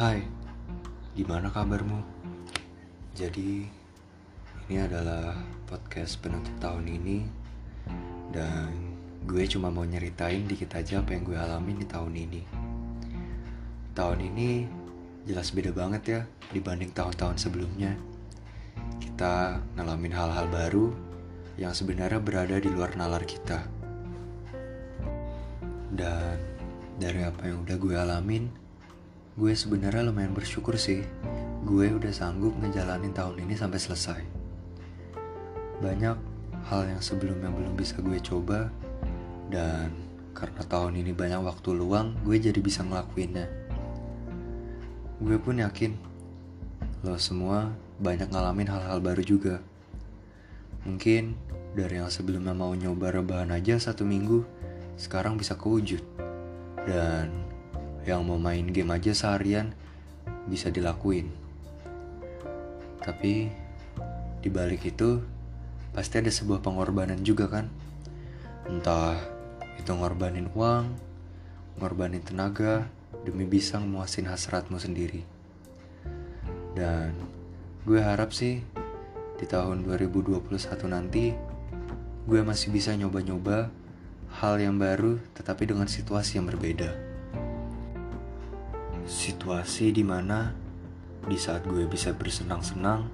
Hai, gimana kabarmu? Jadi, ini adalah podcast penutup tahun ini Dan gue cuma mau nyeritain dikit aja apa yang gue alamin di tahun ini. Tahun ini jelas beda banget ya dibanding tahun-tahun sebelumnya. Kita ngalamin hal-hal baru yang sebenarnya berada di luar nalar kita. Dan dari apa yang udah gue alamin, gue sebenarnya lumayan bersyukur sih. Gue udah sanggup ngejalanin tahun ini sampai selesai. Banyak hal yang sebelumnya belum bisa gue coba, dan karena tahun ini banyak waktu luang, gue jadi bisa ngelakuinnya. Gue pun yakin lo semua banyak ngalamin hal-hal baru juga. Mungkin dari yang sebelumnya mau nyoba rebahan aja satu minggu, sekarang bisa kewujud. Dan yang mau main game aja seharian bisa dilakuin. Tapi di balik itu pasti ada sebuah pengorbanan juga kan? Entah itu ngorbanin uang, ngorbanin tenaga demi bisa memuasin hasratmu sendiri. Dan gue harap sih di tahun 2021 nanti gue masih bisa nyoba-nyoba hal yang baru tetapi dengan situasi yang berbeda situasi di mana di saat gue bisa bersenang-senang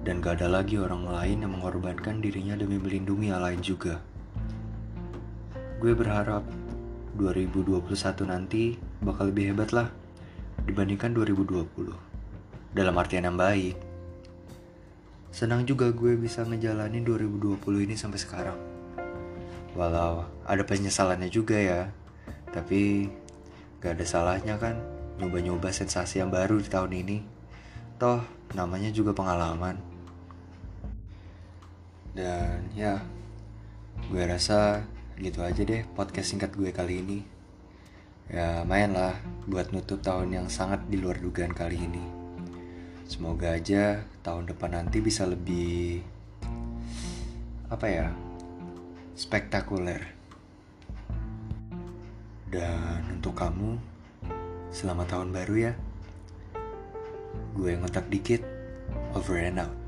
dan gak ada lagi orang lain yang mengorbankan dirinya demi melindungi yang lain juga. Gue berharap 2021 nanti bakal lebih hebat lah dibandingkan 2020. Dalam artian yang baik. Senang juga gue bisa ngejalanin 2020 ini sampai sekarang. Walau ada penyesalannya juga ya. Tapi gak ada salahnya kan nyoba-nyoba sensasi yang baru di tahun ini. Toh, namanya juga pengalaman. Dan ya, gue rasa gitu aja deh podcast singkat gue kali ini. Ya, main lah buat nutup tahun yang sangat di luar dugaan kali ini. Semoga aja tahun depan nanti bisa lebih apa ya? spektakuler. Dan untuk kamu Selamat tahun baru ya. Gue ngotak dikit. Over and out.